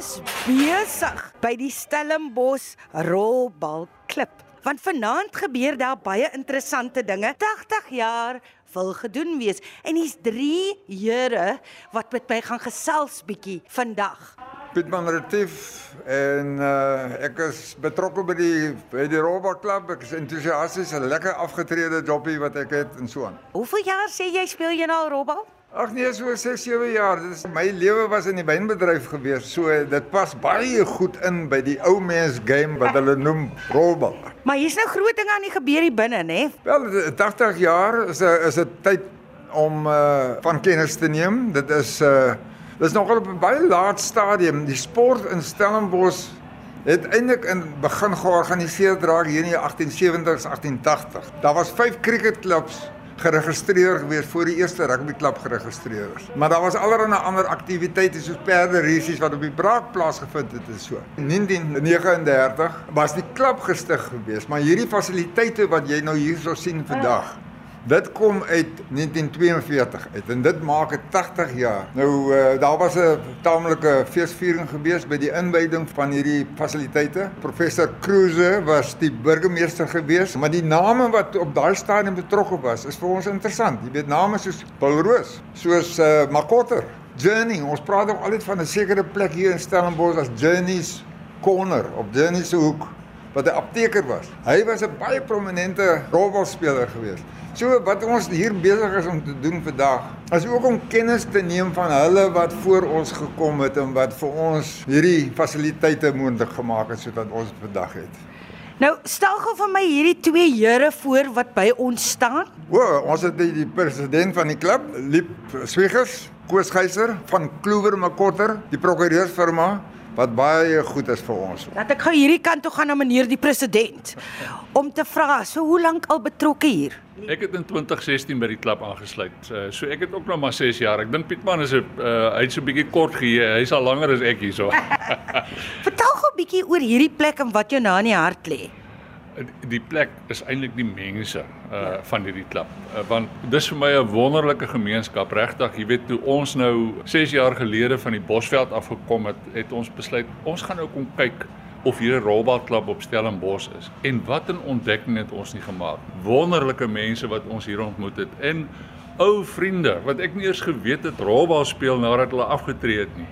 is besig by die Stellenbosch Rolbalklip. Want vanaand gebeur daar baie interessante dinge. 80 jaar wil gedoen wees en hier's 3 here wat met my gaan gesels bietjie vandag. Pietman Retief en uh, ek is betrokke by die by die Roba Club. Ek is entoesiasties, 'n lekker afgetrede joppie wat ek het en so aan. Hoeveel jaar sê jy speel jy nou rolbal? Ag nee, so 6, 7 jaar. Dit is my lewe was in die wynbedryf gewees. So dit pas baie goed in by die ou mens game wat hulle noem rolbal. Maar hier's nou groot dinge aan die gebeur hier binne, nê? Wel, 80 jaar is 'n is 'n tyd om uh, van kennis te neem. Dit is uh Dis nogal op 'n baie laat stadium. Die sport in Stellenbosch het eintlik in begin georganiseer draak hier in die 1870s, 1880. Daar was 5 cricketklubs geregistreer gewees voor die eerste rugbyklub geregistreer is. Maar daar was allerlei ander aktiwiteite soos perderisies wat op die braakplaas gevind het en so. In 1939 was die klub gestig gewees, maar hierdie fasiliteite wat jy nou hierso sien vandag Dit kom uit 1942 uit en dit maak dit 80 jaar. Nou uh, daar was 'n taamlike feesviering gewees by die inwyding van hierdie fasiliteite. Professor Kruse was die burgemeester gewees, maar die name wat op daai stadium betrokke was, is vir ons interessant. Jy weet name soos Paul Roos, soos uh, Makotter, Journey. Ons praat ook altyd van 'n sekere plek hier in Stellenbosch as Journey's Corner op Journey se hoek wat 'n apteker was. Hy was 'n baie prominente rolbalspeler geweest. So wat ons hier besig is om te doen vandag, is ook om kennis te neem van hulle wat voor ons gekom het en wat vir ons hierdie fasiliteite moontlik gemaak het sodat ons vandag het. Nou, stel gou vir my hierdie twee here voor wat by ons staan. O, ons het die, die president van die klub, Liep Swigers, Koos Geyser van Kloewer Makotter, die prokureursfirma wat baie goed is vir ons. Laat ek gou hierdie kant toe gaan na meneer die president om te vra, so hoe lank al betrokke hier? Ek het in 2016 by die klub aangesluit. Uh, so ek het ook nog maar 6 jaar. Ek dink Pietman is 'n uh, hy's so 'n bietjie kort geheue. Hy's al langer as ek hierso. Vertel gou 'n bietjie oor hierdie plek en wat jou na in die hart lê die plek is eintlik die mense uh ja. van hierdie klub. Uh, want dis vir my 'n wonderlike gemeenskap. Regtig, jy weet toe ons nou 6 jaar gelede van die Bosveld afgekom het, het ons besluit ons gaan nou kom kyk of hier 'n rolbalklub op Stellenbosch is. En wat 'n ontdekking het ons nie gemaak. Wonderlike mense wat ons hier ontmoet het en ou vriende wat ek nie eers geweet het rolbal speel nadat hulle afgetree het nie.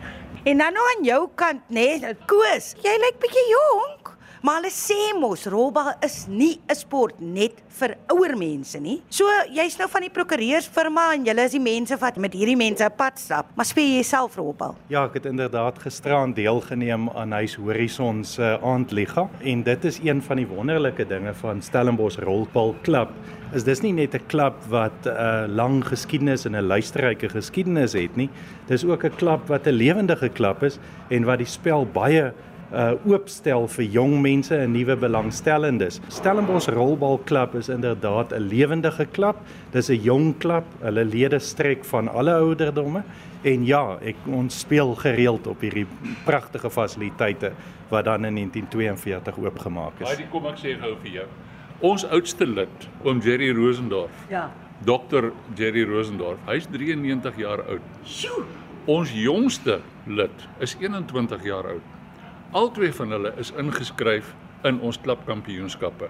En dan nou aan jou kant, nê, nee, Koos, jy lyk bietjie jonk. Maar hulle sê mos rolbal is nie 'n sport net vir ouer mense nie. So jy's nou van die prokureursfirma en julle is die mense wat met hierdie mense 'n pad stap. Maar speel jy self rolbal? Ja, ek het inderdaad gisteraan deelgeneem aan Huis Horison se uh, aandliga en dit is een van die wonderlike dinge van Stellenbosch Rolbal Klub. Is dis nie net 'n klub wat 'n uh, lang geskiedenis en 'n luisterryke geskiedenis het nie. Dis ook 'n klub wat 'n lewendige klub is en wat die spel baie uh oopstel vir jong mense en nuwe belangstellendes. Stellenbosch Rolbalklub is inderdaad 'n lewendige klub. Dis 'n jong klub. Hulle lede strek van alle ouderdomme en ja, ek ons speel gereeld op hierdie pragtige fasiliteite wat dan in 1942 oopgemaak is. Baie kom ek sê gou vir jou. Ons oudste lid, oom Jerry Rosendorf. Ja. Dr Jerry Rosendorf. Hy's 93 jaar oud. Sjoe. Ons jongste lid is 21 jaar oud. Albei van hulle is ingeskryf in ons klubkampioenskappe.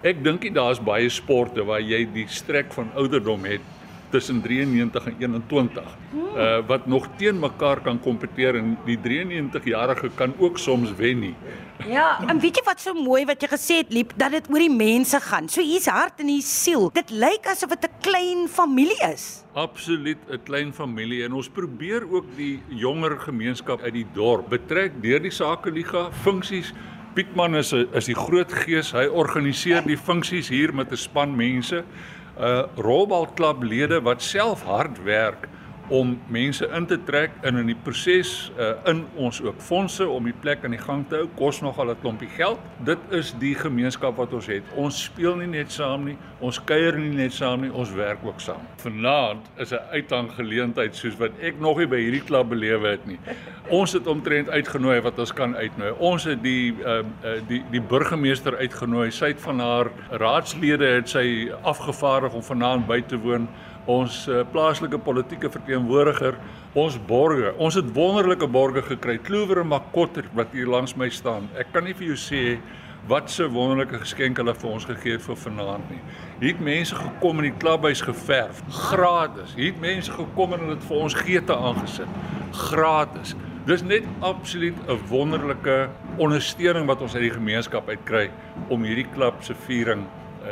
Ek dink nie daar's baie sporte waar jy die strek van ouderdom het tussen 93 en 21 uh wat nog teen mekaar kan kompeteer en die 93 jarige kan ook soms wen nie. Ja, en weet jy wat so mooi wat jy gesê het liep dat dit oor die mense gaan. So hier's hart en hier siel. Dit lyk asof dit 'n klein familie is. Absoluut 'n klein familie en ons probeer ook die jonger gemeenskap uit die dorp betrek deur die sakeliga funksies Pietman is is die groot gees. Hy organiseer die funksies hier met 'n span mense. Uh, rolbalklublede wat self hard werk om mense in te trek in in die proses uh, in ons ook fondse om die plek aan die gang te hou kos nogal 'n klompie geld. Dit is die gemeenskap wat ons het. Ons speel nie net saam nie, ons kuier nie net saam nie, ons werk ook saam. Vanaand is 'n uithang geleentheid soos wat ek nog nie by hierdie klub belewe het nie. Ons het omtrent uitgenooi wat ons kan uitnooi. Ons het die uh, die die burgemeester uitgenooi. Sy het van haar raadslede het sy afgevaardig om vanaand by te woon ons uh, plaaslike politieke verteenwoordiger, ons borge. Ons het wonderlike borge gekry. Kloewer en Makotter wat hier langs my staan. Ek kan nie vir jou sê wat 'n wonderlike geskenk hulle vir ons gegee het vir vanaand nie. Hier het mense gekom in die klubhuis geverf, gratis. Hier het mense gekom en hulle het vir ons geete aangesit, gratis. Dis net absoluut 'n wonderlike ondersteuning wat ons uit die gemeenskap uitkry om hierdie klub se viering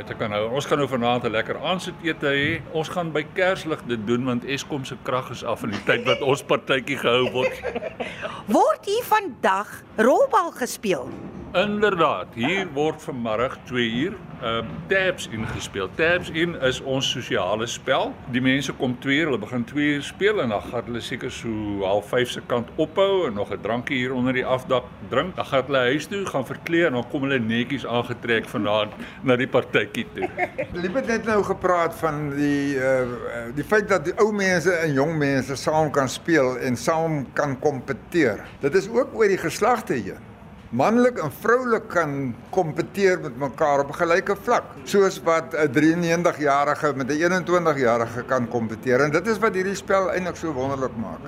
te kan hou. Ons gaan nou vanaand 'n lekker aandete hê. Ons gaan by Kerslig dit doen want Eskom se krag is af in die tyd wat ons partytjie gehou word. Word hier vandag rolbal gespeel? Inderdaad, hier word vanmiddag 2 uur ehm uh, tabs ingespeel. Tabs in is ons sosiale spel. Die mense kom 2 uur, hulle begin 2 uur speel en dan gaan hulle seker so half 5 se kant ophou en nog 'n drankie hier onder die afdak drink. Dan gaan hulle huis toe, gaan verkleed en dan kom hulle netjies aangetrek vanaand na die partytjie toe. Liep het nou gepraat van die uh die feit dat die ou mense en jong mense saam kan speel en saam kan kompeteer. Dit is ook oor die geslagte heen manlik en vroulik kan kompeteer met mekaar op 'n gelyke vlak, soos wat 'n 93-jarige met 'n 21-jarige kan kompeteer en dit is wat hierdie spel eintlik so wonderlik maak.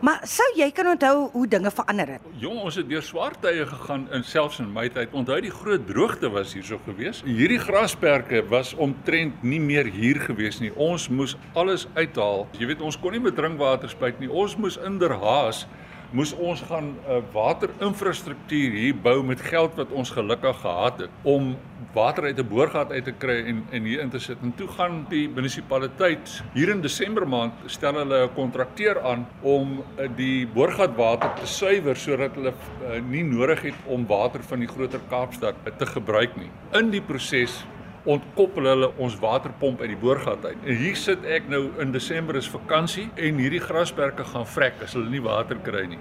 Maar sou jy kan onthou hoe dinge verander het? Jong, ons het deur swaar tye gegaan in selfs in my tyd. Onthou die groot droogte was hierso gewees. Hierdie grasperke was omtrent nie meer hier gewees nie. Ons moes alles uithaal. Jy weet, ons kon nie met drinkwater spuit nie. Ons moes inderhaas moes ons gaan 'n uh, waterinfrastruktuur hier bou met geld wat ons gelukkig gehad het om water uit 'n boorgat uit te kry en en hier in te sit. En toe gaan die munisipaliteit hier in Desember maand stel hulle 'n kontrakteur aan om uh, die boorgatwater te suiwer sodat hulle uh, nie nodig het om water van die groter Kaapstad te gebruik nie. In die proses ontkoppel hulle ons waterpomp uit die boorgat uit. En hier sit ek nou in Desember is vakansie en hierdie grasperke gaan vrek as hulle nie water kry nie.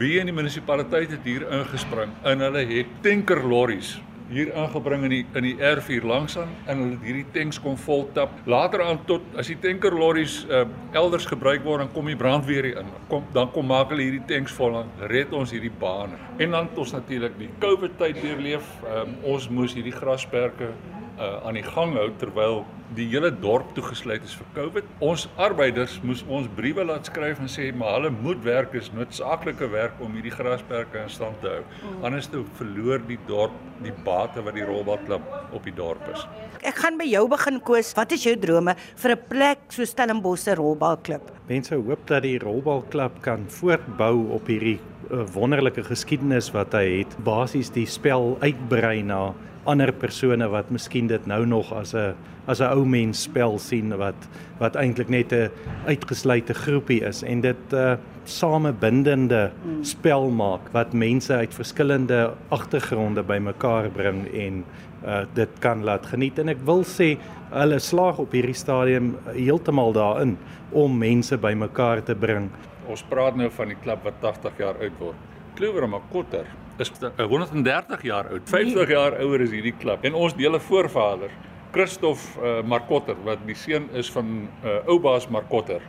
Wie in die munisipaliteit het hier ingespring en hulle het tanker lorries hier ingebring in die in die R4 langsaan en hulle het hierdie tanks kon vol tap. Later aan tot as die tanker lorries uh, elders gebruik word dan kom die brandweer hier in. Kom dan kom maak hulle hierdie tanks vol en red ons hierdie bane. En dan het ons natuurlik die COVID tyd deurleef. Um, ons moes hierdie grasperke uh, aan die gang hou terwyl die hele dorp toegesluit is vir Covid. Ons arbeiders moes ons briewe laat skryf en sê maar hulle moet werk is noodsaaklike werk om hierdie grasperke in stand te hou. Mm. Anders toe verloor die dorp die bate wat die rolbalklub op die dorp is. Ek gaan by jou begin koes. Wat is jou drome vir 'n plek so Stellenbosch se rolbalklub? Mense hoop dat die rolbalklub kan voortbou op hierdie uh, wonderlike geskiedenis wat hy het. Basies die spel uitbrei na ander persone wat miskien dit nou nog as 'n as 'n ou mens spel sien wat wat eintlik net 'n uitgesluite groepie is en dit 'n uh, samebindende spel maak wat mense uit verskillende agtergronde bymekaar bring en uh, dit kan laat geniet en ek wil sê hulle slaag op hierdie stadium heeltemal daarin om mense bymekaar te bring. Ons praat nou van die klub wat 80 jaar oud word. Clover Makotter is 130 jaar oud. 50 nee. jaar ouer is hierdie klub. En ons dele voorvader, Christof uh, Markotter wat die seun is van uh, Oubaas Markotter,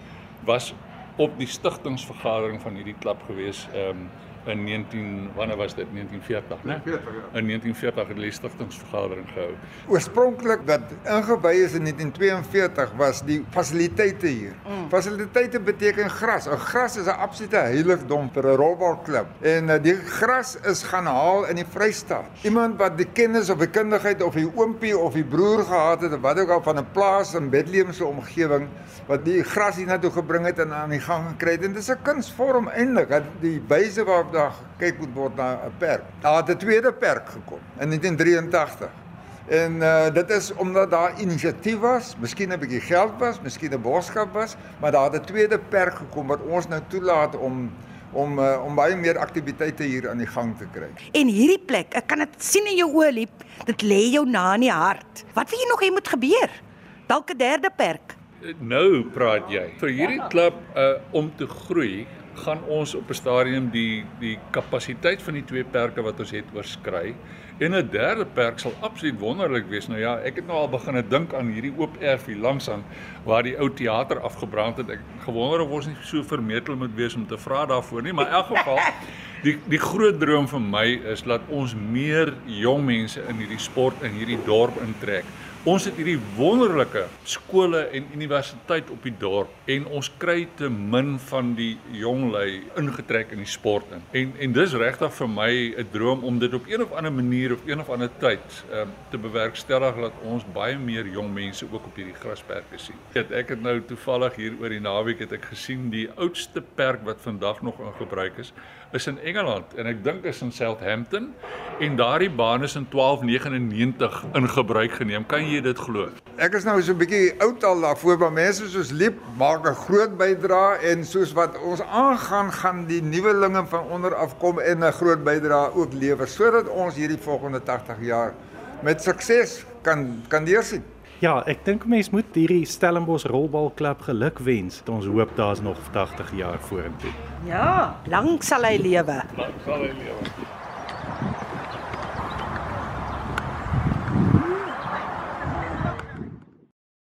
was op die stigtingsvergadering van hierdie klub gewees. Ehm um, in 19 wanneer was dit 1940 né? Ja. In 1940 het die stigtingsvergadering gehou. Oorspronklik wat ingewy is in 1942 was die fasiliteite hier. Mm. Fasiliteite beteken gras. 'n Gras is 'n absolute heiligdom vir 'n rolbalklub. En uh, die gras is gaan haal in die Vrystaat. Iemand wat die kennis of die kundigheid of die oompie of die broer gehad het of wat ook al van 'n plaas in Bethlehem se omgewing wat die gras hier na toe gebring het en aan die gang gekry het. En dit is 'n kunsvorm eintlik. Dat die wyse waarop daar gekyk moet word na 'n perk. Daar het 'n tweede perk gekom in 1983. En uh dit is omdat daar inisiatief was, miskien 'n bietjie geld was, miskien 'n boodskap was, maar daar het 'n tweede perk gekom wat ons nou toelaat om om uh, om baie meer aktiwiteite hier aan die gang te kry. En hierdie plek, ek kan dit sien in jou oë liep, dit lê jou na in die hart. Wat wil jy nog hê moet gebeur? Dalk 'n derde perk. Nou praat jy. Vir hierdie klub uh om te groei, gaan ons op 'n stadium die die kapasiteit van die twee perke wat ons het oorskry. En 'n derde perk sal absoluut wonderlik wees. Nou ja, ek het nou al begin dink aan hierdie oop erf hier langs aan waar die ou teater afgebrand het. Ek gewonder of ons nie so vermetel moet wees om te vra daarvoor nie, maar in elk geval die die groot droom vir my is dat ons meer jong mense in hierdie sport in hierdie dorp intrek Ons het hierdie wonderlike skole en universiteit op die dorp en ons kry te min van die jong lui ingetrek in die sport in. En en dis regtig vir my 'n droom om dit op een of ander manier of een of ander tyd um, te bewerkstellig dat ons baie meer jong mense ook op hierdie grasperke sien. Ek ek het nou toevallig hier oor die naweek het ek gesien die oudste perk wat vandag nog in gebruik is is in Engeland en ek dink is in Southampton en daardie baan is in 1299 in gebruik geneem. Kan jy dit glo? Ek is nou so 'n bietjie oud al daarvoor, maar mense soos Liep maak 'n groot bydrae en soos wat ons aangaan, gaan die nuwelinge van onder af kom en 'n groot bydrae ook lewer sodat ons hierdie volgende 80 jaar met sukses kan kan deursien. Ja, ek dink mense moet hierdie Stellenbosch rolbalklub geluk wens. Ons hoop daar's nog 80 jaar vorentoe. Ja, lank sal hy lewe. Lank sal hy lewe.